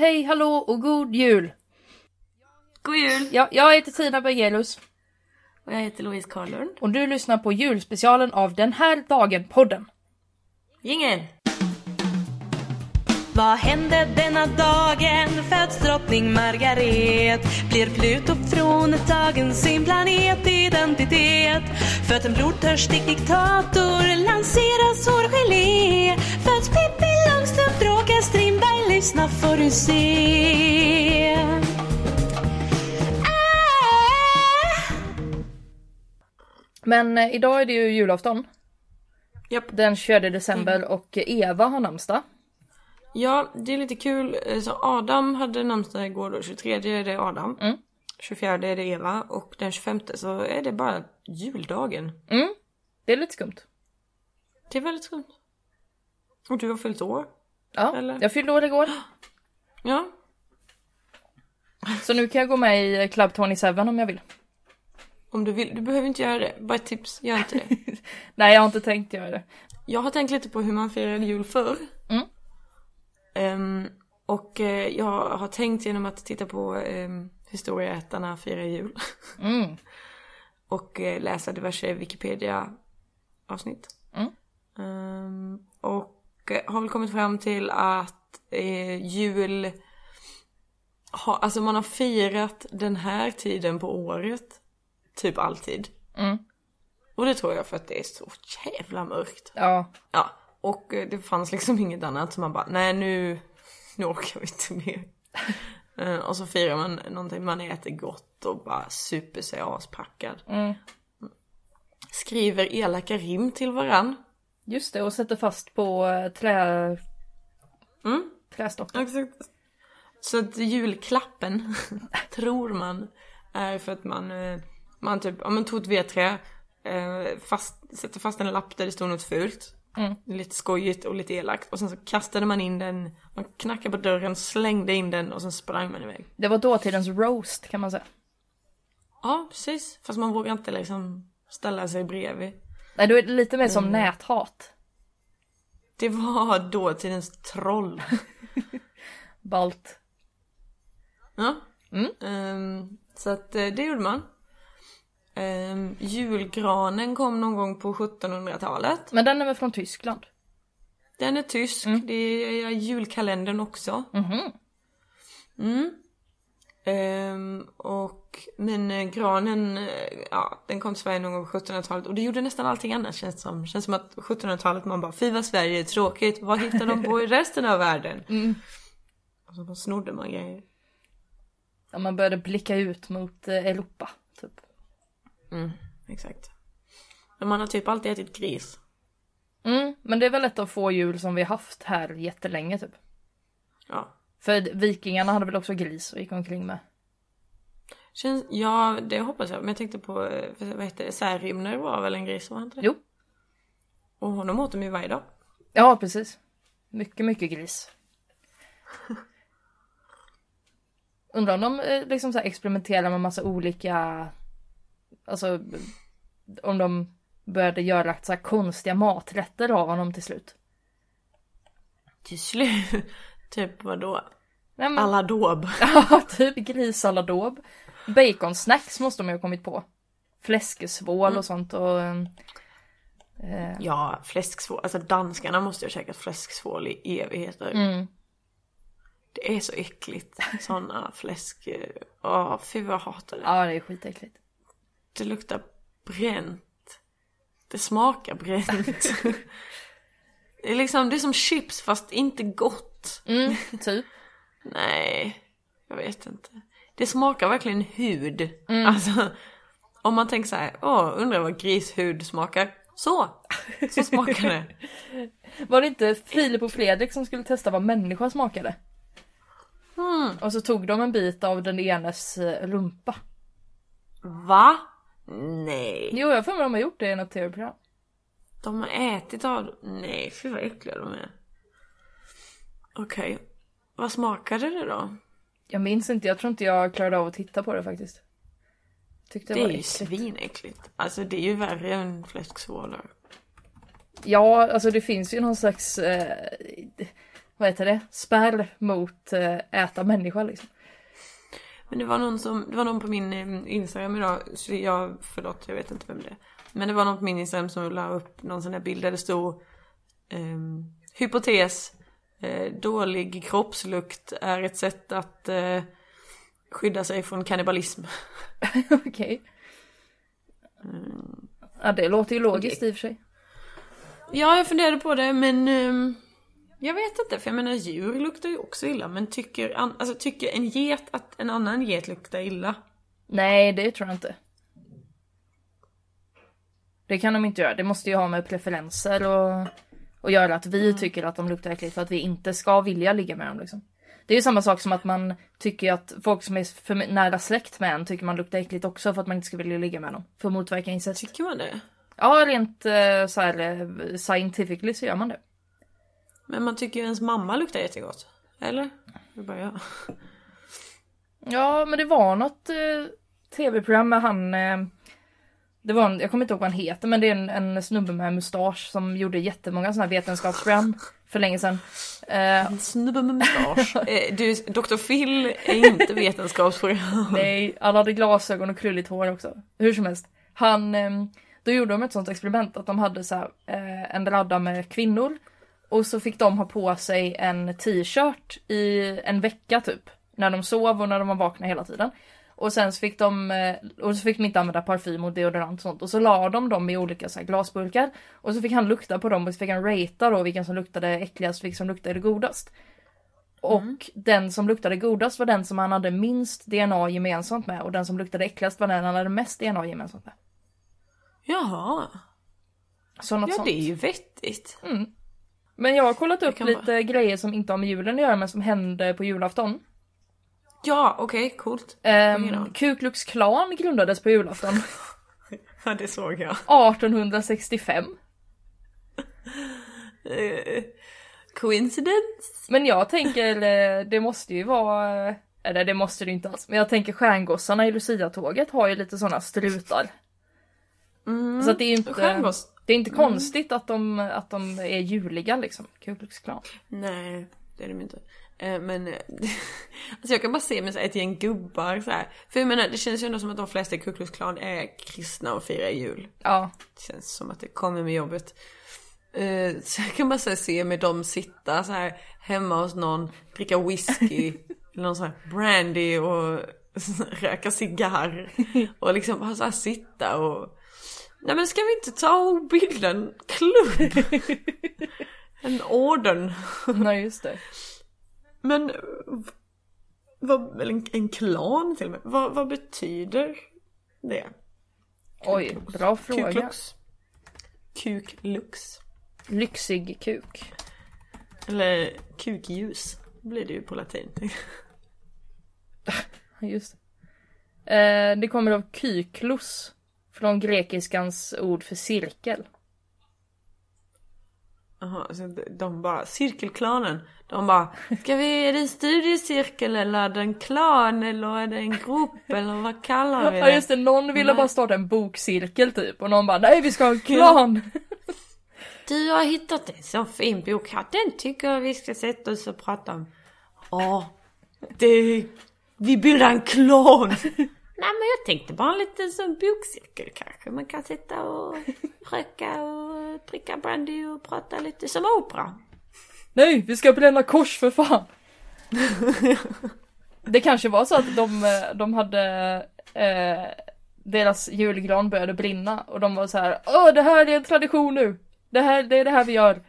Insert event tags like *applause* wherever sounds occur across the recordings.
hej, hallå och god jul! God jul! Ja, jag heter Tina Bergelus Och jag heter Louise Karlund. och du lyssnar på julspecialen av Den här dagen-podden. Ingen! Vad hände denna dagen? Föds drottning Margaret? Blir Pluto fråntagen sin planetidentitet? Föds en blodtörstig diktator? Lanseras hårgelé? Föds Pippi? Lyssna får du se. Ah! Men eh, idag är det ju julafton. Japp. Den 24 december och Eva har namnsdag. Ja, det är lite kul. Eh, Så Adam hade namnsdag igår då. 23 är det Adam. Mm. 24 är det Eva. Och den 25 så är det bara juldagen. Mm, det är lite skumt. Det är väldigt skumt. Och du har fyllt år. Ja, Eller? jag fyllde år igår. Ja. Så nu kan jag gå med i Club 27 om jag vill. Om du vill. Du behöver inte göra det. Bara ett tips. Gör inte det. *laughs* Nej, jag har inte tänkt göra det. Jag har tänkt lite på hur man firade jul förr. Mm. Ehm, och eh, jag har tänkt genom att titta på um, Historieätarna firar jul. *laughs* Mm. och eh, läsa diverse Wikipedia-avsnitt. Mm. Ehm, och har väl kommit fram till att eh, jul ha, alltså man har firat den här tiden på året typ alltid. Mm. Och det tror jag för att det är så jävla mörkt. Ja, Ja, och eh, det fanns liksom inget annat så man bara, nej nu, nu orkar vi inte mer. *laughs* Eh, och så firar man någonting, man äter gott och bara super sig aspackad. Mm. Skriver elaka rim till varann. Just det. Och sätter fast på eh, trä... Mm. trästockar. Exakt. Så att julklappen, *laughs* tror man, är för att man, eh, man typ, ja men tog ett vedträ, eh, fast, sätter fast en lapp där det står något fult. Mm. Lite skojigt och lite elakt. Och sen så kastade man in den, man knackade på dörren, slängde in den och sen sprang man iväg. Det var dåtidens roast kan man säga. Ja, precis. Fast man vågar inte liksom ställa sig bredvid. Nej, då är det lite mer som näthat. Det var dåtidens troll. *laughs* Balt. Ja. Mm. Ehm, så att eh, det gjorde man. Um, julgranen kom någon gång på 1700-talet. Men den är väl från Tyskland? Den är tysk. Det är julkalendern också. Mhm. Mm. Ehm, och men eh, granen, eh, ja den kom till Sverige någon gång på 1700-talet och det gjorde nästan allting annat känns som. Känns som att 1700-talet man bara, fy vad Sverige är tråkigt, vad hittar de på i *laughs* resten av världen? Mm. Och så snodde man grejer. Ja, man började blicka ut mot eh, Europa, typ. Mm, exakt. Men man har typ alltid ätit gris. Mm, men det är väl ett av få jul som vi har haft här jättelänge typ. Ja. För vikingarna hade väl också gris och gick omkring med. Känns, ja, det hoppas jag. Men jag tänkte på, eh, vad heter det, Särimner var väl en gris, var inte det? Jo. Och honom åt de ju varje dag. Ja, precis. Mycket, mycket gris. *laughs* Undrar om de eh, liksom så här experimenterar med massa olika, alltså om de började göra så konstiga maträtter av honom till slut. Till slut. Typ vadå? Nej, men, Aladåb. *laughs* ja, typ grisaladåb. Baconsnacks måste de ju ha kommit på. Fläskesvål och sånt och... Eh, Ja, fläsksvål. Alltså danskarna måste ju ha käkat fläsksvål i evigheter. mm. Det är så äckligt. Såna fläsk... Åh, fy vad jag hatar det. Ja, det är skitäckligt. Det luktar bränt. Det smakar bränt. *laughs* det är liksom, det är som chips fast inte gott. Mm, typ. *laughs* Nej, jag vet inte. Det smakar verkligen hud. Alltså, om man tänker så här, åh, undrar vad grishud smakar. Så, så smakar det. *laughs* Var det inte Filip och Fredrik som skulle testa vad människa smakade? Mm. Och så tog de en bit av den enes eh, rumpa. Va? Nej. Jo, jag får mig de har gjort det i något tv-program. De har ätit av Nej, fy vad äckliga de är. Okej. Vad smakade det då? Jag minns inte, jag tror inte jag klarade av att titta på det faktiskt. Tyckte det, Det var är ju äckligt. svinäckligt. Alltså det är ju värre än fläsksvålar. Ja, alltså det finns ju någon slags... Eh, vad heter det, spärr mot eh, äta människa liksom. Men det var någon som, det var någon på min eh, Instagram idag, så jag, förlåt jag vet inte vem det är. Men det var någon på min Instagram som la upp någon sån där bild där det stod ehm, Hypotes, eh, dålig kroppslukt är ett sätt att eh, skydda sig från kannibalism. *laughs* Okej. Ja det låter ju logiskt Okej. i och för sig. Ja, jag funderade på det men ehm, jag vet inte för jag menar djur luktar ju också illa men tycker, an, alltså, tycker en get att en annan get luktar illa? Nej det tror jag inte. Det kan de inte göra. Det måste ju ha med preferenser och, och göra att vi tycker att de luktar äckligt för att vi inte ska vilja ligga med dem liksom. Det är ju samma sak som att man tycker att folk som är för nära släkt med en tycker man luktar äckligt också för att man inte ska vilja ligga med dem. För att motverka incest. Tycker man det? Ja rent eh, så här eh, scientifically så gör man det. Men man tycker ju ens mamma luktar jättegott. Eller? Det bara jag. Ja, men det var något eh, tv-program med han... Eh, det var en, jag kommer inte ihåg vad han heter, men det är en, en snubbe med mustasch som gjorde jättemånga sådana här vetenskapsprogram för länge sedan. En snubbe med mustasch. *laughs* eh, du, Dr. Phil är inte vetenskapsprogram. nej, han hade glasögon och krulligt hår också. Hur som helst. Han, eh, då gjorde de ett sånt experiment att de hade så här, eh, en radda med kvinnor och så fick de ha på sig en t-shirt i en vecka typ. När de sov och när de var vakna hela tiden. Och sen så fick de, eh, och så fick de inte använda parfym och deodorant och sånt. Och så la de dem i olika så glasburkar. Och så fick han lukta på dem och så fick han ratea då vilken som luktade äckligast och vilken som luktade godast. Och den som luktade godast var den som han hade minst DNA gemensamt med och den som luktade äckligast var den han hade mest DNA gemensamt med. Jaha. Så något Ja sånt. det är ju vettigt. Men jag har kollat upp lite grejer som inte har med julen att göra men som hände på julafton. Ja okej, coolt. Um. Ku Klux Klan grundades på julafton *laughs* Ja det såg jag. 1865. Eh, coincidence? Men jag tänker, eh, det måste ju vara, eller det måste det inte alls, men jag tänker stjärngossarna i Lucia-tåget har ju lite sådana strutar. Mm. Så att det är inte, Stjärngoss? det är inte konstigt att de, att de är juliga liksom, Ku Klux Klan. Nej, det är de inte. Eh, Men eh, *laughs* alltså jag kan bara se med så ett gäng gubbar så här. För jag menar det känns ju ändå som att de flesta i Ku Klux Klan är kristna och firar jul. Ja, Det känns som att det kommer med jobbet. Eh, Så jag kan bara så här se med dem sitta så här hemma hos någon, dricka whisky, *laughs* eller någon sån här brandy och *laughs* röka cigarr. Och liksom bara så här sitta och Nej men ska vi inte ta och bilda en klubb? En orden. nej just det. Men vad, eller en, en klan till och med. Vad, vad betyder det? Oj, bra fråga. Kuklux? Kuklux? Lyxig kuk. Eller kukljus blir det ju på latin. *laughs* Just det. Eh, det kommer av kyklos. Från grekiskans ord för cirkel. Jaha, så de- bara, cirkelklanen. De bara, ska vi, är det en studiecirkel eller är det en klan eller är det en grupp eller vad kallar vi Ja det? just det, någon ville Nej. bara starta en bokcirkel typ och någon bara nej vi ska ha en klan. *laughs* Du har hittat en så fin bok här, den tycker jag vi ska sätta oss och prata om. Ja, det, vi bildar en klan. *laughs* Nej men jag tänkte bara en liten sån bokcirkel kanske. Man kan sitta och röka och dricka brandy och prata lite som opera. Nej vi ska bränna kors för fan. *laughs* det kanske var så att de, eh, de hade eh, deras julgran började brinna och de var så här Åh det här är en tradition nu. Det här det är det här vi gör.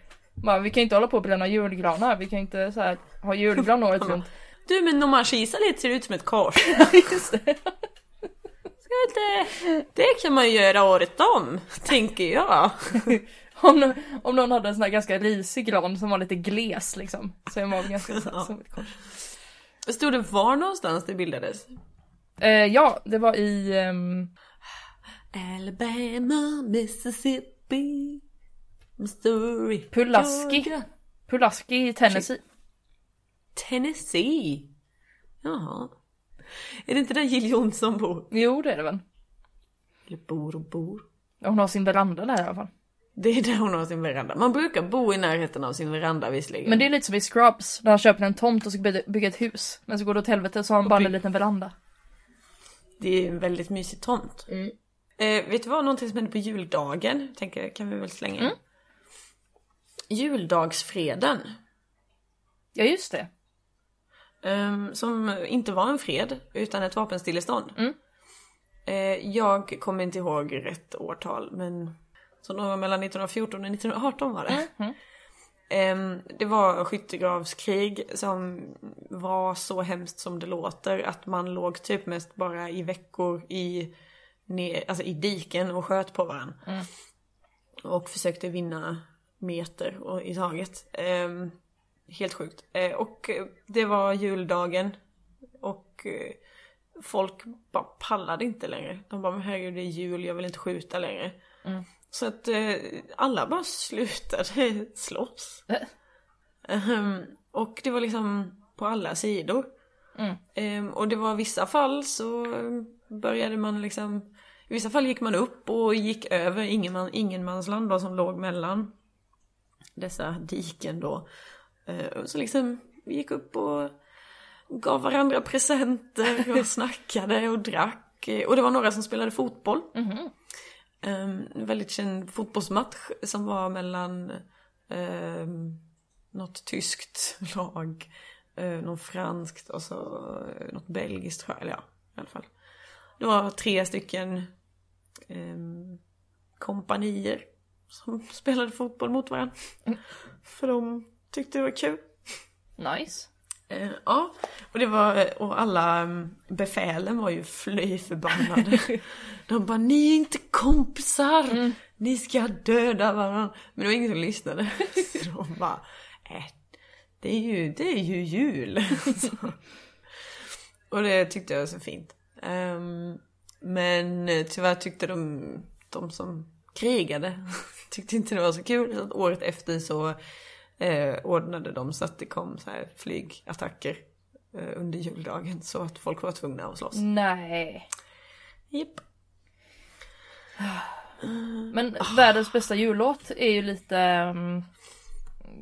Man, vi kan inte hålla på och bränna julgranar, vi kan inte så här, ha julgran året *laughs* runt. Du men om man kisar lite ser det ut som ett kors. *laughs* Det. Det kan man göra året om, tänker jag. *laughs* Om, nå- om någon hade en sån här ganska risig gran som var lite gles liksom. Så är man ganska *laughs* så här, som ett kors. Stod det var någonstans det bildades? Eh, ja, det var i... ehm, Alabama, Mississippi, Missouri, Pulaski. Georgia, Pulaski i Tennessee. Tennessee. Jaha. Är det inte där Jill Johnson bor? Jo, det är det väl. Eller bor och bor? Hon har sin veranda där i alla fall. Det är där hon har sin veranda. Man brukar bo i närheten av sin veranda visserligen. Men det är lite som i Scrubs, när han köper en tomt och ska bygga- ett hus. Men så går det åt helvete så har han bara en liten veranda. Det är en väldigt mysig tomt. Eh, vet du vad, någonting som hände på juldagen? Tänker, kan vi väl slänga in. Juldagsfreden. Ja just det. Ehm, som inte var en fred, utan ett vapenstillestånd. Eh, jag kommer inte ihåg rätt årtal, men så någon mellan 1914 och 1918 var det. Ehm, det var skyttegravskrig som var så hemskt som det låter. Att man låg typ mest bara i veckor i, ner, alltså i diken och sköt på varandra. Och försökte vinna meter och, i taget. Ehm, helt sjukt. Eh, och eh, det var juldagen. Och eh, folk bara pallade inte längre. De bara, men herregud det är jul, jag vill inte skjuta längre. Så att alla bara slutade *laughs* slåss. *laughs* Ehm, och det var liksom på alla sidor. Ehm, och det var vissa fall så började man liksom I vissa fall gick man upp och gick över ingen ingenmansland då som låg mellan dessa diken då. Eh, så liksom vi gick upp och gav varandra presenter och *laughs* snackade och drack. Eh, Och det var några som spelade fotboll. Um, en väldigt känd fotbollsmatch som var mellan um, något tyskt *laughs* lag, uh, något franskt och så uh, något belgiskt tror jag, eller ja, i alla fall. Det var tre stycken um, kompanier som *laughs* spelade fotboll mot varandra. För de tyckte det var kul. Nice. Eh, ja, och det var, och alla um, befälen var ju fly förbannade. *laughs* De bara, ni är inte kompisar! Ni ska döda varandra. Men det var ingen som lyssnade. *laughs* Så de bara, äh, det är ju, det är ju jul. *laughs* Så. Och det tyckte jag var så fint. Ehm, men eh, tyvärr tyckte de, de som krigade, tyckte inte det var så kul. Så året efter så eh, ordnade de så att det kom så här flygattacker eh, under juldagen så att folk var tvungna att slåss. Nej. Japp. Men världens bästa jullåt är ju lite, um,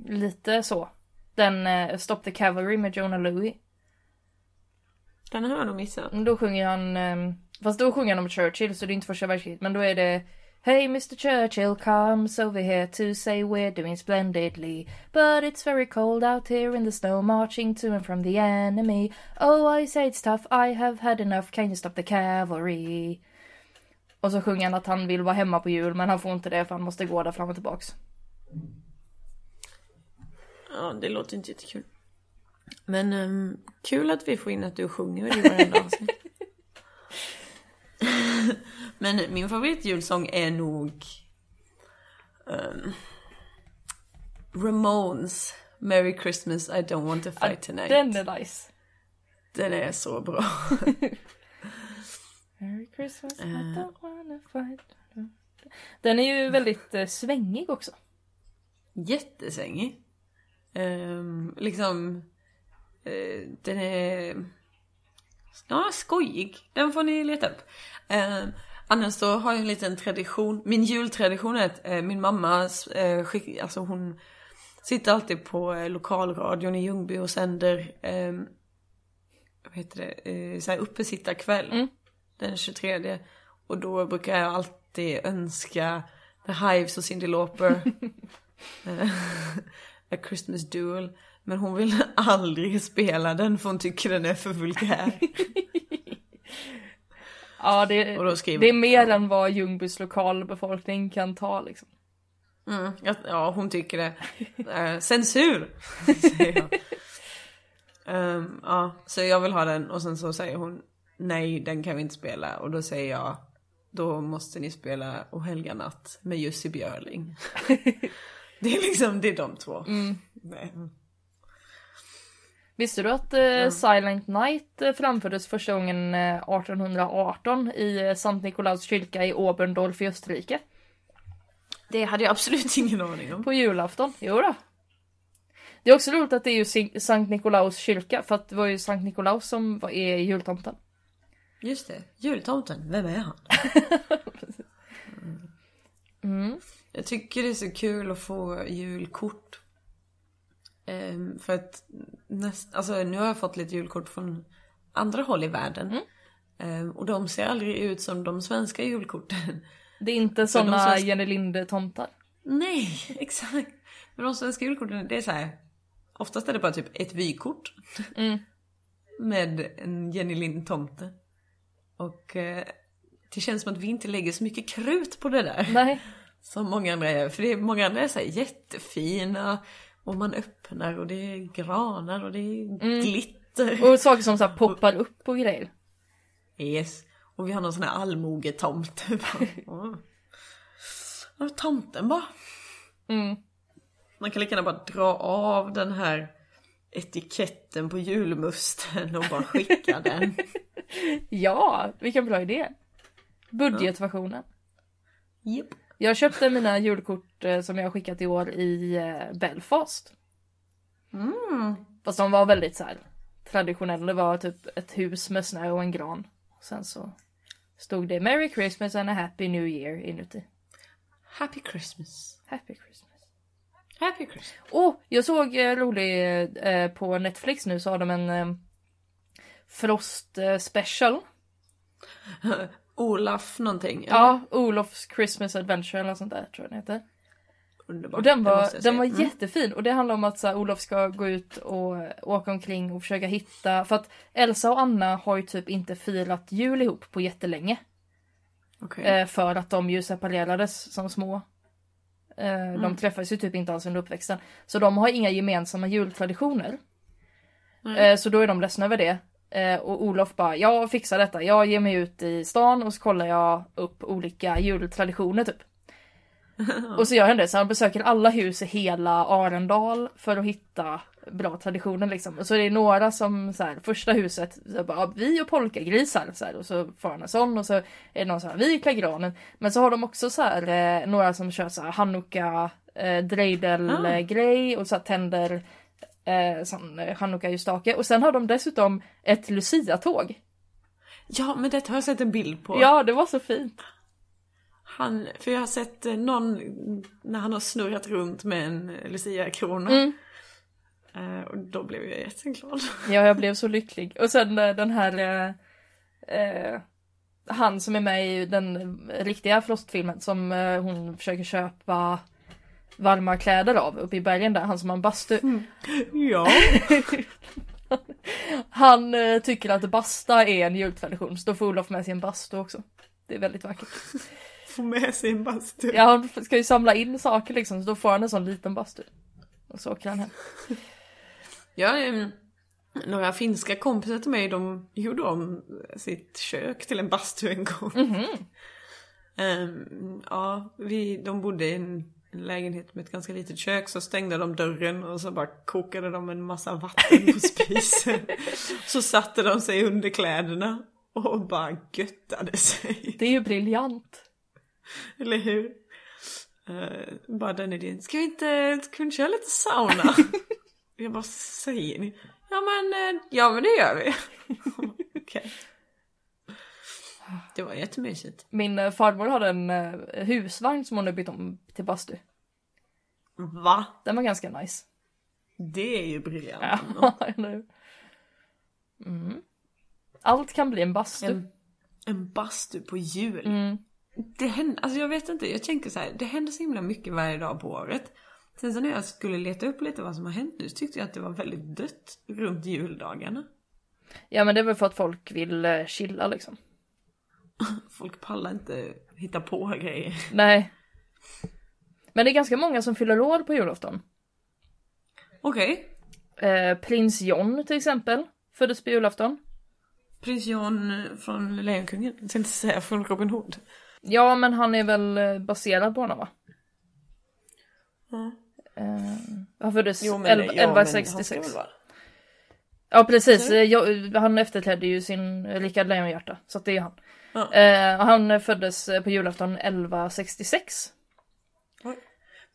lite så. Den uh, Stop the Cavalry med Jonah Louie. Den har jag nog missat. Då sjunger han, um, fast då sjunger han om Churchill så det är inte första världskriget. Men då är det Hey Mr Churchill comes over here to say we're doing splendidly But it's very cold out here in the snow marching to and from the enemy Oh I say it's tough, I have had enough, can you stop the cavalry? Och så sjunger han att han vill vara hemma på jul men han får inte det för han måste gå där fram och tillbaks. Ja, det låter inte jättekul. Men um, kul att vi får in att du sjunger i varenda avsnitt. *laughs* Men min favoritjulsång är nog ehm, Ramones Merry Christmas I don't want to fight tonight. Den är nice. Den är så bra. *laughs* Merry Christmas, I Eh. don't wanna fight. Den är ju väldigt eh, svängig också. Jättesvängig. Um, liksom, eh, den är, ja skojig. Den får ni leta upp. Um, annars så har jag en liten tradition, min jultradition är att eh, min mamma, uh, skick, alltså hon sitter alltid på eh, lokalradion i Ljungby och sänder, um, vad heter det, uh, såhär uppesittarkväll. Den 23. Och då brukar jag alltid önska The Hives och Cyndi Lauper. *laughs* Eh, *laughs* A Christmas Duel. Men hon vill *laughs* aldrig spela den för hon tycker den är för vulgär. *laughs* Ja, det, det är mer än vad Ljungbys lokalbefolkning kan ta liksom. Mm, ja, ja, hon tycker det. Eh, censur! *laughs* säger jag. Ehm, ja, så jag vill ha den och sen så säger hon nej, den kan vi inte spela. Och då säger jag då måste ni spela O helga natt med Jussi Björling. det är liksom, det är de två. Nej. Visste du att eh, Silent Night eh, framfördes första gången eh, 1818 i eh, Sankt Nikolaus kyrka i Oberndorf i Österrike? Det hade jag absolut ingen aning om. På julafton? Jo då. Det är också roligt att det är ju Sankt Nikolaus kyrka för att det var ju Sankt Nikolaus som var, är jultomten. Just det, jultomten, vem är han? *laughs* Jag tycker det är så kul att få julkort. Ehm, för att näst, alltså nu har jag fått lite julkort från andra håll i världen. Ehm, och de ser aldrig ut som de svenska julkorten. *laughs* Det är inte såna svenska- Jenny Linde-tomtar. Nej, *laughs* exakt. Men de svenska julkorten, det är så här. Oftast är det bara typ ett vykort. Mm. *laughs* Med en Jenny Lind-tomte. Och eh, det känns som att vi inte lägger så mycket krut på det där. Nej. Som många andra gör. För det är, många andra är så här jättefina. Och man öppnar och det är granar och det är glitter. Och saker som så poppar upp och grejer. Yes. Och vi har någon sån här allmogetomte. *laughs* Åh. Ja, Tomten bara. Mm. Man kan lika gärna bara dra av den här etiketten på julmusten och bara skicka *laughs* den. Ja, vilken bra idé. Budgetversionen. Japp. Jag köpte mina julkort eh, som jag skickat i år i eh, Belfast. Mm. Fast de var väldigt så här traditionella. Det var typ ett hus med snö och en gran. Sen så stod det Merry Christmas and a Happy New Year inuti. Happy Christmas. Happy Christmas. Happy Christmas. Åh, jag såg eh, rolig eh, på Netflix nu så har de en eh, Frost eh, special. *laughs* Olaf någonting. eller? Ja, Olofs Christmas Adventure eller något sånt där tror jag den heter. Underbart. Och den var, den var. Mm. jättefin och det handlar om att så här, Olof ska gå ut och åka omkring och försöka hitta, för att Elsa och Anna har ju typ inte firat jul ihop på jättelänge. Okej. Eh, för att de ju separerades som små. Eh, Mm. De träffades ju typ inte alls under uppväxten. Så de har inga gemensamma jultraditioner. Eh, så då är de ledsna över det. Eh, och Olof bara, jag fixar detta. Jag ger mig ut i stan och så kollar jag upp olika jultraditioner typ. *laughs* och så gör han det, så han besöker alla hus i hela Arendal för att hitta bra traditioner liksom. Och så är det några som så här, första huset, så bara, vi och polkagrisar så här, och så får han en sån och så är det någon så här, vi klär granen. Men så har de också så här, eh, några som kör så här hanukka, eh, dreidel Ah. grej och så här, tänder eh, sån eh, hanukka-ljusstake. Och sen har de dessutom ett lucia-tåg. Ja men detta har jag sett en bild på. Ja, det var så fint. Han, för jag har sett eh, någon när han har snurrat runt med en Lucia-krona. Mm. Eh, och då blev jag jätteglad. *laughs* Ja, jag blev så lycklig. Och sen eh, den här eh, eh, han som är med i den riktiga Frostfilmen som hon försöker köpa varma kläder av uppe i bergen där, han som har en bastu. Ja. *laughs* Han eh, tycker att basta är en jultradition, så då får Olof med sig en bastu också. Det är väldigt vackert. Få med sig en bastu. Ja, han ska ju samla in saker liksom, så då får han en sån liten bastu. Och så åker han hem. Ja, em, några finska kompisar till mig de gjorde om sitt kök till en bastu en gång. Em, ja, vi, de bodde i en, en lägenhet med ett ganska litet kök så stängde de dörren och så bara kokade de en massa vatten på spisen. *laughs* så satte de sig under kläderna och bara göttade sig. Det är ju briljant. Eller hur? Eh, bara den idén. Ska vi inte, inte köra lite sauna? *laughs* jag bara, säger ni? Ja men, eh, ja men det gör vi. *laughs* Okej. Det var jättemysigt. Min farmor hade en eh, husvagn som hon har bytt om till bastu. Va? Den var ganska nice. Det är ju briljant. Ja, *laughs* eller hur? Mm. Allt kan bli en bastu. En, en bastu på jul. Mm. Det händer, alltså jag vet inte, jag tänker så här, det händer så himla mycket varje dag på året. Sen så när jag skulle leta upp lite vad som har hänt nu så tyckte jag att det var väldigt dött runt juldagarna. Ja men det är väl för att folk vill eh, chilla liksom. *laughs* Folk pallar inte hitta på grejer. Nej. Men det är ganska många som fyller år på julafton. Okej. Eh, Prins John till exempel föddes på julafton. Prins John från Lejonkungen. Jag tänkte säga från Robin Hood. Ja men han är väl eh, baserad på honom va? Ja. Eh, han föddes Jo, 11, men, ja, men han ska 1166. väl vara- Ja precis? Eh, jag, han efterträdde ju sin eh, Rickard Lejonhjärta. Så att det är han. Ja. Eh, han föddes eh, på julafton 1166.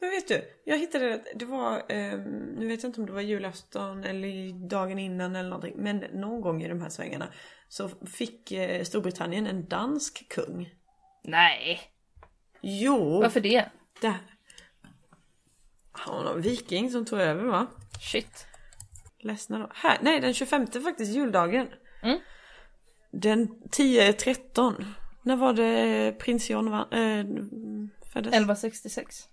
Men vet du, jag hittade att det var, eh, nu vet jag inte om det var julafton eller dagen innan eller någonting, men någon gång i de här svängarna så fick eh, Storbritannien en dansk kung. Nej, Jo! varför det? Där, Han var någon viking som tog över va? Shit. Ledsna då. Här, nej den 25 faktiskt, juldagen. Mm. Den 10-13. När var det prins John äh, föddes? 1166.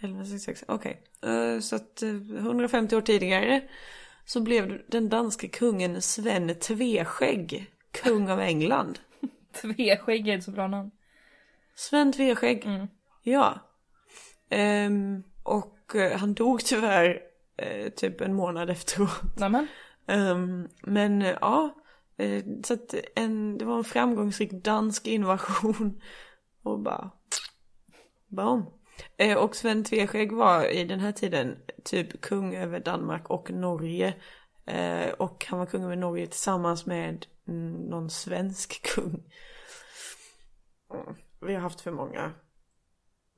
1166, okej. Eh, så att eh, 150 år tidigare så blev den danske kungen Sven Tveskägg kung av England. *laughs* Tveskägg är ett så bra namn. Sven Tveskägg, Mm. ja. Ehm, och eh, han dog tyvärr eh, typ en månad efteråt. Nämen. Ehm, men eh, ja, eh, så att en, det var en framgångsrik dansk invasion. Och bara, boom. Eh, och Sven Tveskägg var i den här tiden typ kung över Danmark och Norge. Eh, och han var kung över Norge tillsammans med mm, någon svensk *laughs* kung. Mm, Vi har haft för många,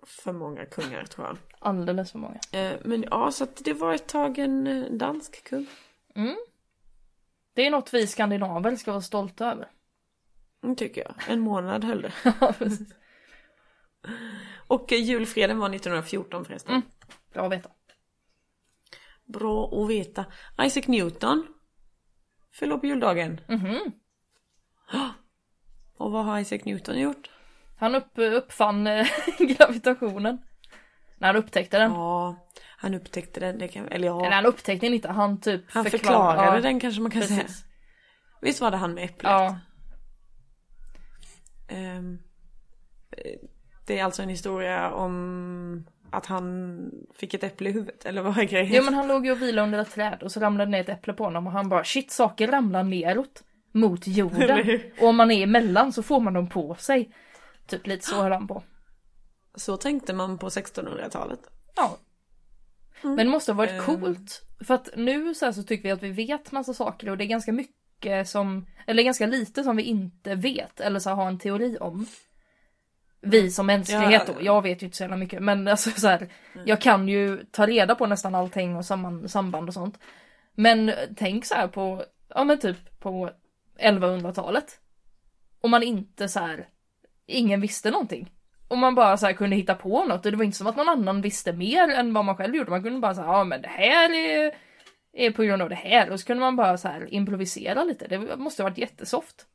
för många kungar tror jag. Alldeles för många. Eh, men ja, så att det var ett tag en dansk kung. Det är något vi skandinaver ska vara stolta över. Mm, tycker jag. En månad höll det. *laughs* Ja, precis. Och julfreden var 1914 förresten. Mm. Bra att veta. Bra att veta. Isaac Newton fyller på juldagen. Mhm. *gasps* Och vad har Isaac Newton gjort? Han upp, uppfann eh, *laughs* gravitationen. När han upptäckte den. Ja, han upptäckte den. Kan, eller ja, Eller han upptäckte den inte, han typ han förklar- förklarade ja, den kanske man kan säga. Precis. Visst var det han med äpplet? Ja, eh, det är alltså en historia om att han fick ett äpple i huvudet, eller vad är grejen? jo men han låg ju och vilade under ett träd och så ramlade ner ett äpple på honom och han bara shit saker ramlar neråt mot jorden. och om man är emellan så får man dem på sig. Typ lite så höll han på. Så tänkte man på 1600-talet. Ja. Men det måste ha varit Ehm. coolt. För att nu så, här så tycker vi att vi vet massa saker och det är ganska mycket som, eller ganska lite som vi inte vet eller så har en teori om. Vi som mänsklighet Ja. då, jag vet ju inte så jävla mycket men alltså så här, jag kan ju ta reda på nästan allting och samman, samband och sånt. Men tänk så här på, ja men typ på 1100-talet. Och man inte så här, ingen visste någonting. Och man bara så här kunde hitta på något och det var inte som att någon annan visste mer än vad man själv gjorde. Man kunde bara säga ja men det här är, är på grund av det här och så kunde man bara så här improvisera lite. Det måste ha varit jättesoft.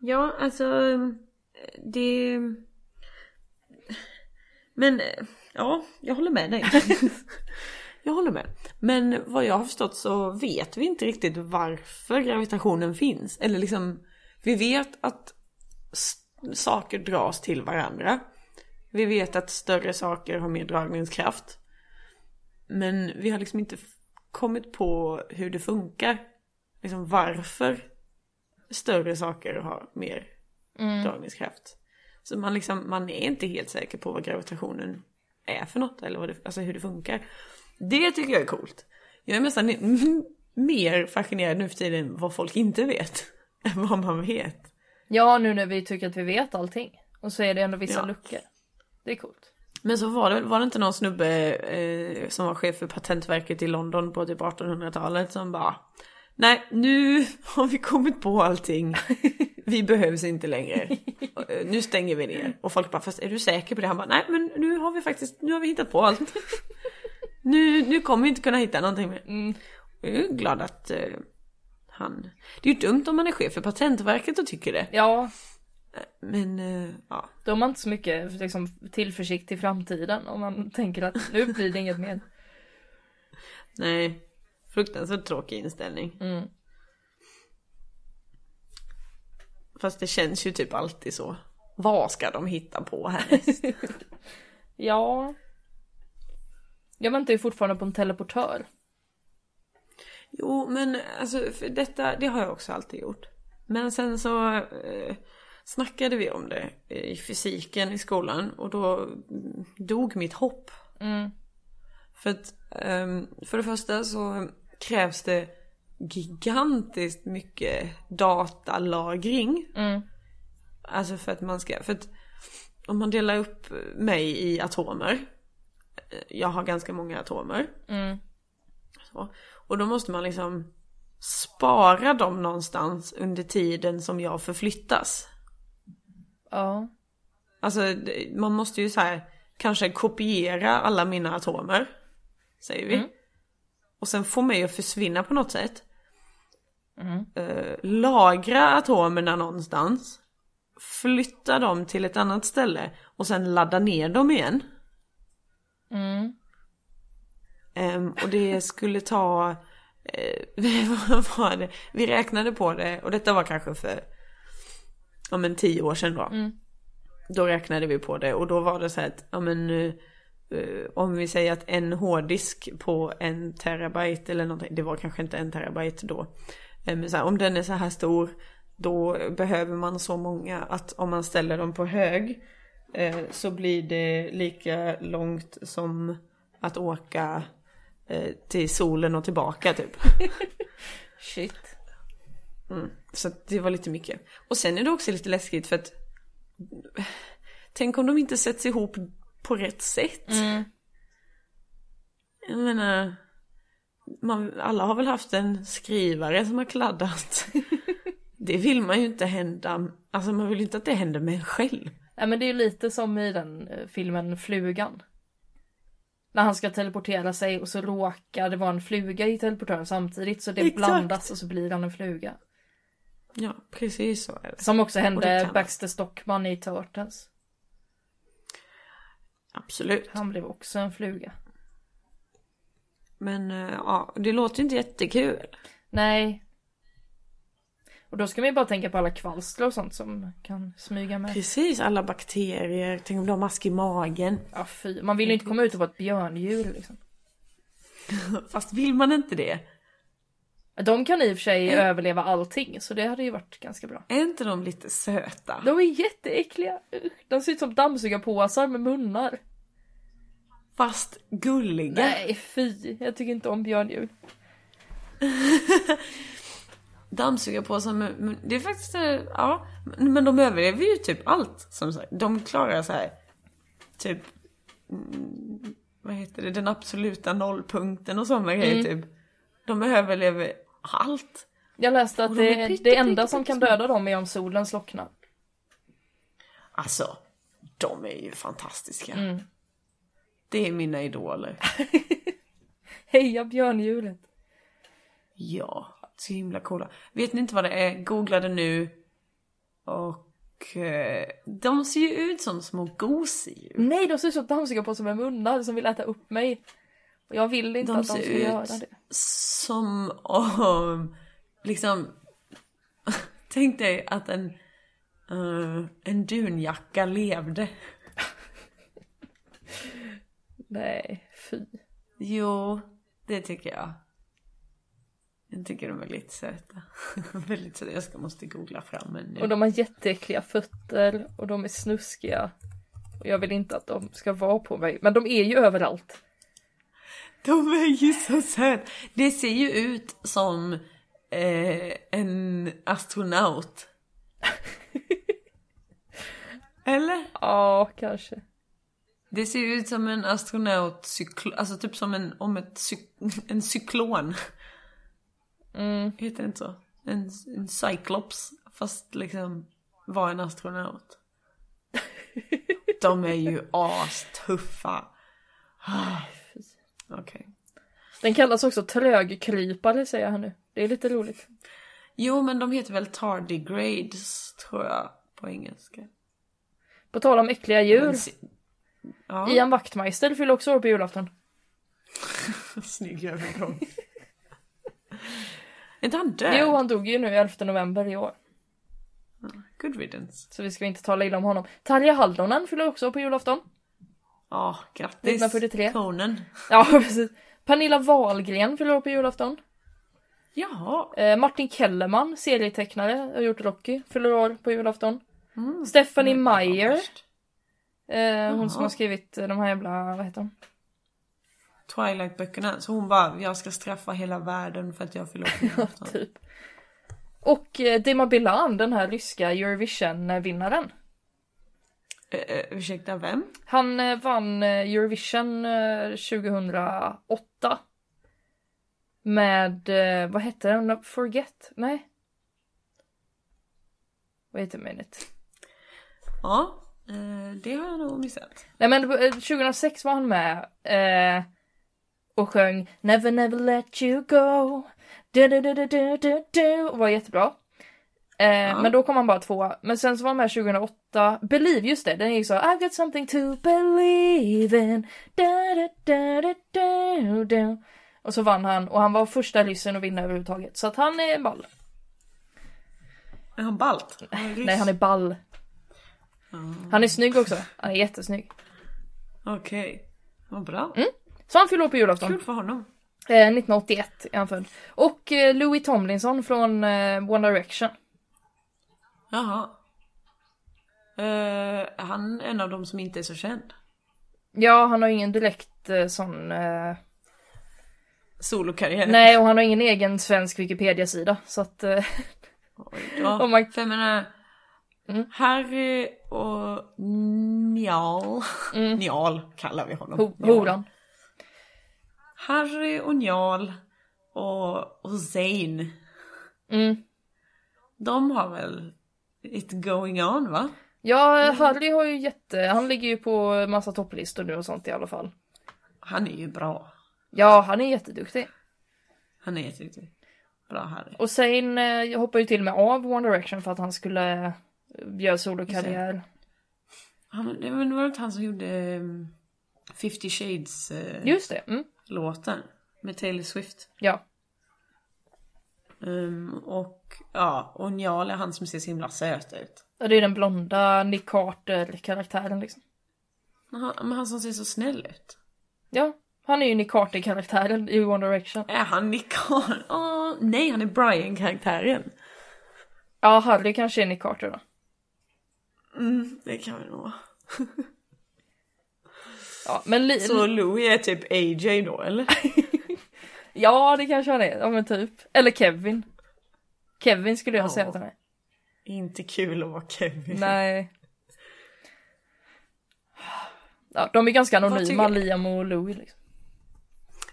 Ja, alltså det... Men ja, jag håller med dig. *laughs* jag håller med. Men vad jag har förstått så vet vi inte riktigt varför gravitationen finns. Eller liksom, vi vet att saker dras till varandra. Vi vet att större saker har mer dragningskraft. Men vi har liksom inte kommit på hur det funkar. Liksom varför större saker har mer dragningskraft. Så man liksom, man är inte helt säker på vad gravitationen är för något eller vad det, alltså hur det funkar. Det tycker jag är coolt. Jag är nästan mer fascinerad nu för tiden vad folk inte vet *laughs* än vad man vet. Ja nu när vi tycker att vi vet allting. Och så är det ändå vissa Ja. luckor. Det är coolt. Men så var det, var det inte någon snubbe eh, som var chef för patentverket i London på typ 1800-talet som bara Nej, nu *laughs* har vi kommit på allting. *laughs* Vi behövs inte längre. Eh, *laughs* Nu stänger vi ner. Och folk bara, fast är du säker på det? Han bara, nej men nu har vi faktiskt, nu har vi hittat på allt. Nu, nu kommer vi inte kunna hitta någonting mer. Mm. Jag är glad att eh, han... Det är ju dumt om man är chef för patentverket och tycker det. Ja, Men eh, ja, då har man inte så mycket liksom, tillförsikt till framtiden om man tänker att nu blir det inget mer. nej. Fruktansvärt tråkig inställning. Mm. Fast det känns ju typ alltid så. Vad ska de hitta på härnäst? *laughs* Ja. Jag väntar ju fortfarande på en teleportör. jo men alltså för detta, det har jag också alltid gjort. Men sen så eh, snackade vi om det i fysiken i skolan och då mm, dog mitt hopp. Mm. För att ehm, för det första så krävs det gigantiskt mycket datalagring. Mm. Alltså för att man ska, för att om man delar upp mig i atomer. eh, Jag har ganska många atomer. Mm. Så, och då måste man liksom spara dem någonstans under tiden som jag förflyttas. Ja. Alltså man måste ju så här kanske kopiera alla mina atomer. Säger vi. Mm. Och sen få mig att försvinna på något sätt. Mm. Eh, lagra atomerna någonstans. Flytta dem till ett annat ställe och sen ladda ner dem igen. Mm. Ehm, och det skulle ta, eh, *laughs* vad var det? Vi räknade på det och detta var kanske för, ja men tio år sedan då. Mm. Då räknade vi på det och då var det så att, ja men eh, eh, om vi säger att en hårddisk på en terabyte eller någonting, det var kanske inte en terabyte då. Eh, Men så här, om den är så här stor, då behöver man så många att om man ställer dem på hög eh, så blir det lika långt som att åka eh, till solen och tillbaka typ. *laughs* Shit. Mm. Så det var lite mycket. Och sen är det också lite läskigt för att Tänk om de inte sätts ihop på rätt sätt. Mm. Jag menar man, Alla har väl haft en skrivare som har kladdat. *laughs* Det vill man ju inte hända. Alltså man vill inte att det händer med en själv. Nej men det är ju lite som i den eh, filmen Flugan. När han ska teleportera sig och så råkar det vara en fluga i teleportören samtidigt så det Exakt. blandas och så blir han en fluga. Ja, precis så är det. Som också hände Baxter Stockman i Turtles. Absolut. Han blev också en fluga. Men eh, ja, det låter ju inte jättekul. Nej. Och då ska man ju bara tänka på alla kvalster och sånt som kan smyga med. Precis, alla bakterier. Tänk om du har mask i magen. Ja fy, man vill ju inte komma ut och vara ett björndjur liksom. *laughs* Fast vill man inte det? De kan i och för sig Mm. överleva allting så det hade ju varit ganska bra. Är inte de lite söta? De är jätteäckliga. De ser ut som dammsugarpåsar med munnar. Fast gulliga. Nej fy, jag tycker inte om björndjur. *laughs* Dammsugarpåsar det är faktiskt, eh, ja. Men de överlever ju typ allt. Som sagt. De klarar så här typ, mm, vad heter det, den absoluta nollpunkten och sådana grejer typ. De överlever allt. Jag läste att de är det, pytte, det enda pytte, som kan pyttesmå. döda dem är om solen slocknar. Alltså, de är ju fantastiska. Mm. Det är mina idoler. *laughs* Heja björndjuret. Ja, så himla coola. Vet ni inte vad det är? Googla det nu. Och eh, de ser ju ut som små gosedjur. Nej, de ser ut som dammsugarpåsar med munnar som vill äta upp mig. Och jag vill inte De att de ser ska ut göra det. som om, liksom, *laughs* tänk dig att en, eh, en dunjacka levde. Nej, fy. Jo, det tycker jag. Jag tycker de är lite söta. *laughs* Väldigt söta. Jag ska måste googla fram en nu. Och de har jätteäckliga fötter och de är snuskiga. Och jag vill inte att de ska vara på mig. Men de är ju överallt. De är ju så söta. Det ser ju ut som eh, en astronaut. *laughs* Eller? Ja, kanske. Det ser ut som en astronaut cykl- alltså typ som en, om ett cy- *laughs* en cyklon. Mm. Heter det inte så? En, en cyclops. Fast liksom var en astronaut. *laughs* De är ju astuffa. *sighs* Okej. Den kallas också trögkrypare säger han nu. Det är lite roligt. Jo men de heter väl tardigrades tror jag på engelska. På tal om äckliga djur. Ja, Ian Wachtmeister fyller också år på julafton. *laughs* snygg övergång. är inte han död? Jo, han dog ju nu 11 november i år. Good riddance. Så vi ska inte tala illa om honom. Tarja Hallonen fyller också på julafton. Ja, grattis. 1943. Konen. Ja, *laughs* precis. Pernilla Wahlgren fyller år på julafton. Jaha. Eh, Martin Kellerman, serietecknare, har gjort Rocky, fyller år på julafton. Mm. Stephanie Meyer. Eh, hon som har skrivit de här jävla, vad heter de? Twilight-böckerna. Så hon bara, jag ska straffa hela världen för att jag fyller julafton. *laughs* Typ. Och eh, Dima Bilan, den här ryska Eurovision-vinnaren. Eh, eh, ursäkta, vem? Han eh, vann eh, Eurovision eh, 2008. Med, eh, vad hette den? Forget? Nej. Wait a minute. Ja. Eh, det har jag nog missat. Nej men eh, 2006 var han med eh, och sjöng Never never let you go. Du, du, du, du, du, du, du, och var jättebra. Eh, Men då kom han bara tvåa. Men sen så var han med 2008. Believe, just det. Den gick så I've got something to believe in. Da, da, da, da, da, da. Och så vann han och han var första ryssen att vinna överhuvudtaget. Så att han är ball. Är han balt? Nej han är ball. Han är snygg också. Han är jättesnygg. Okej. Vad bra. Så han fyller år på julafton. Kul för honom. Eh, 1981 är han född. Och eh, Louis Tomlinson från eh, One Direction. Jaha. Eh, han är en av dem som inte är så känd. Ja, han har ingen direkt eh, sån... Eh, Solokarriär. nej, och han har ingen egen svensk Wikipedia-sida. Så att... Eh, Ja, *laughs* Oh my- för jag menar, Mm. Harry och Njal. *laughs* Njal kallar vi honom. ho- horan. Harry och Njal och, och Zayn. Mm. De har väl it going on va? Ja, Harry har ju jätte... Han ligger ju på massa topplistor nu och sånt i alla fall. Han är ju bra. Ja, han är jätteduktig. Han är jätteduktig. Bra Harry. Och sen eh, hoppade ju till och med av One Direction för att han skulle eh, göra solokarriär. Han, det var inte han som gjorde um, 50 Shades eh, Just det. Mm. låten med Taylor Swift. Ja. Um, och ja, och Njal är han som ser så himla söt ut. Och det är den blonda Nick Carter-karaktären liksom. Men han, men han som ser så snäll ut. Ja, han är ju Nick Carter-karaktären i One Direction. Är han Nick Carter? Åh, nej, han är Brian-karaktären. Ja, Harry kanske är Nick Carter då. Mm, det kan vi nog vara. *laughs* Ja, men li- Så Louis är typ AJ då, eller? *laughs* Ja, det kanske han är. Ja, men typ. Eller Kevin. Kevin skulle jag Ja. säga att han är. Inte kul att vara Kevin. Nej. Ja, de är ganska anonyma, Liam och Louis liksom.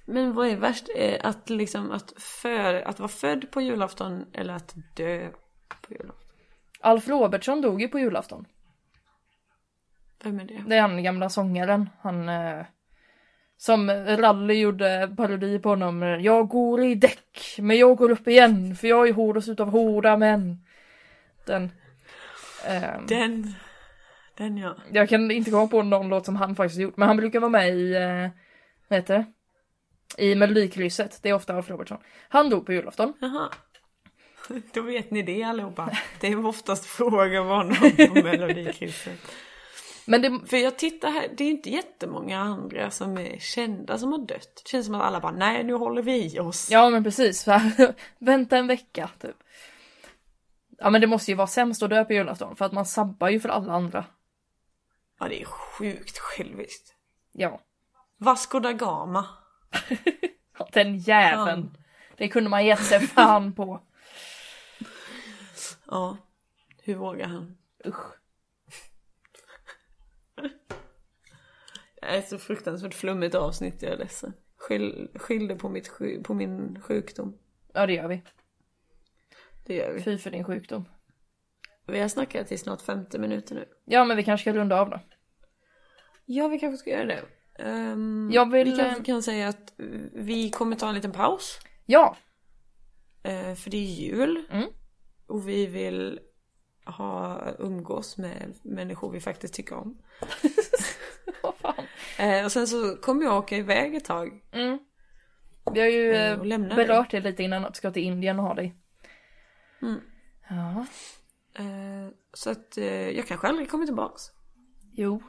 Men vad är värst? Att liksom, att, för, att vara född på julafton eller att dö på julafton? Alf Robertsson dog ju på julafton. Vem är det? Det är han gamla sångaren. Han eh, som Rally gjorde parodi på honom. Jag går i däck, men jag går upp igen. För jag är hårdast utav hårda män. Den. ehm, Den, den ja. Jag kan inte komma på någon låt som han faktiskt gjort. Men han brukar vara med i, eh, vad heter det? I Melodikrysset. Det är ofta Alf Robertsson. Han dog på julafton. Jaha. *laughs* Då vet ni det allihopa. Det är oftast fråga om honom på *laughs* Melodikrysset. Men det, För jag tittar här, det är inte jättemånga andra som är kända som har dött. Det känns som att alla bara, nej nu håller vi i oss. ja men precis. *laughs* Vänta en vecka typ. Ja men det måste ju vara sämst att dö på julafton. För att man sabbar ju för alla andra. Ja, det är sjukt själviskt. Ja. Vasco da Gama. *laughs* Den jäveln. Det kunde man gett sig fan på. *laughs* Ja, hur vågar han? Usch. Det är ett så fruktansvärt flummigt avsnitt, jag är ledsen. Skyll, skyll på, mitt, sju- på min sjukdom. Ja det gör vi. Det gör vi. Fy för din sjukdom. Vi har snackat i snart 50 minuter nu. Ja men vi kanske ska runda av då. Ja, vi kanske ska göra det. Ehm, Jag vill, Vi kanske eh, kan säga att vi kommer ta en liten paus. Ja. eh, För det är jul. Mm. Och vi vill ha umgås med människor vi faktiskt tycker om. *laughs* Eh, och sen så kommer jag åka iväg ett tag. Mm. Vi har ju Eh, eh, berört det lite innan att du ska till Indien och ha dig. Mm. Ja. Så att jag kanske aldrig kommer tillbaks. Jo.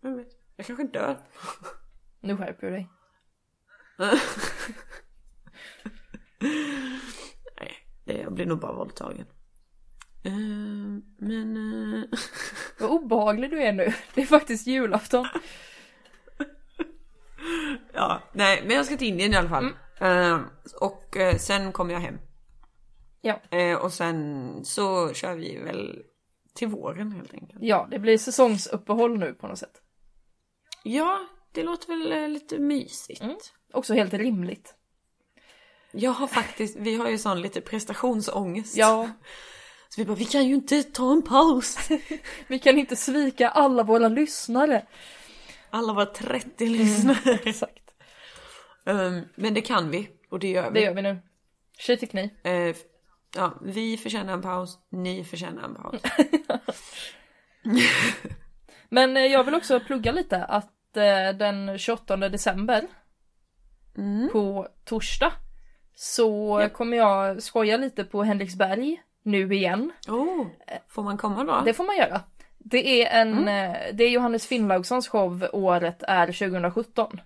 Vem vet? Jag kanske dör. Nu skärper du dig. *laughs* Nej, det, jag blir nog bara våldtagen. Men... eh, *laughs* Vad obehaglig du är nu. Det är faktiskt julafton. ja, nej, men jag ska till Indien i alla fall. Eh, och eh, sen kommer jag hem. Ja. Eh, och sen så kör vi väl till våren helt enkelt. Ja, det blir säsongsuppehåll nu på något sätt. Ja, det låter väl lite mysigt. Mm. Också helt rimligt. Jag har faktiskt, vi har ju sån lite prestationsångest. Ja. *laughs* Så vi bara, vi kan ju inte ta en paus. *laughs* Vi kan inte svika alla våra lyssnare. Alla var 30 lyssnare. Exakt. Ehm, men det kan vi och det gör vi. Det gör vi nu. Tji fick ni. Eh, ja, vi förtjänar en paus, ni förtjänar en paus. *laughs* Men eh, jag vill också plugga lite att eh, den 28 december Mm. på torsdag så Ja. kommer jag skoja lite på Henriksberg nu igen. Oh, får man komma då? Det får man göra. Det är en, Mm. eh, det är Johannes Finnlaugssons show året är 2017.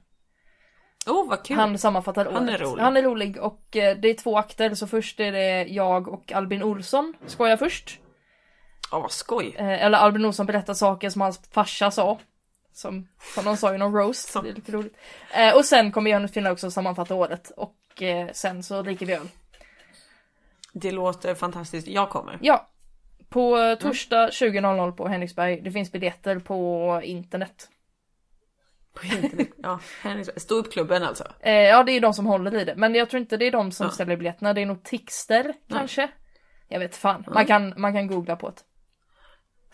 Oh, vad kul! Han sammanfattar Han är året. rolig. Han är rolig och eh, det är två akter så först är det jag och Albin Olsson skojar först. Åh, vad skoj! Eh, eller Albin Olsson berättar saker som hans farsa sa. Som, som de sa i någon roast, det är lite roligt. Och sen kommer Johannes Finnlaug också sammanfatta året och sen så dricker vi öl. Det låter fantastiskt. Jag kommer. Ja. På Mm. eh, torsdag 20.00 på Henriksberg. Det finns biljetter på internet. På internet. Ja, Henriksberg. Ståuppklubben alltså. Eh, ja det är de som håller i det. Men jag tror inte det är de som Ja. ställer biljetterna. Det är nog Tixter kanske. Jag vet fan. Man, kan, man kan googla på det.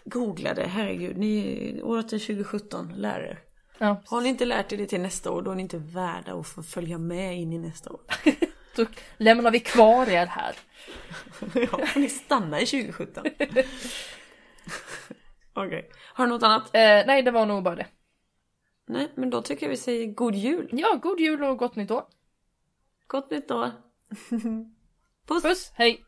Googla det, herregud. Ni, året är 2017, lär er. Ja, Har ni inte lärt er det till nästa år, då är ni inte värda att få följa med in i nästa år. *laughs* då lämnar vi kvar er här. *laughs* ja, får ni stanna i 2017. *laughs* Okej. Har du något annat? Eh, nej det var nog bara det. Nej, men då tycker jag vi säger god jul. Ja, god jul och gott nytt år. Gott nytt år. *laughs* Puss! Puss, hej!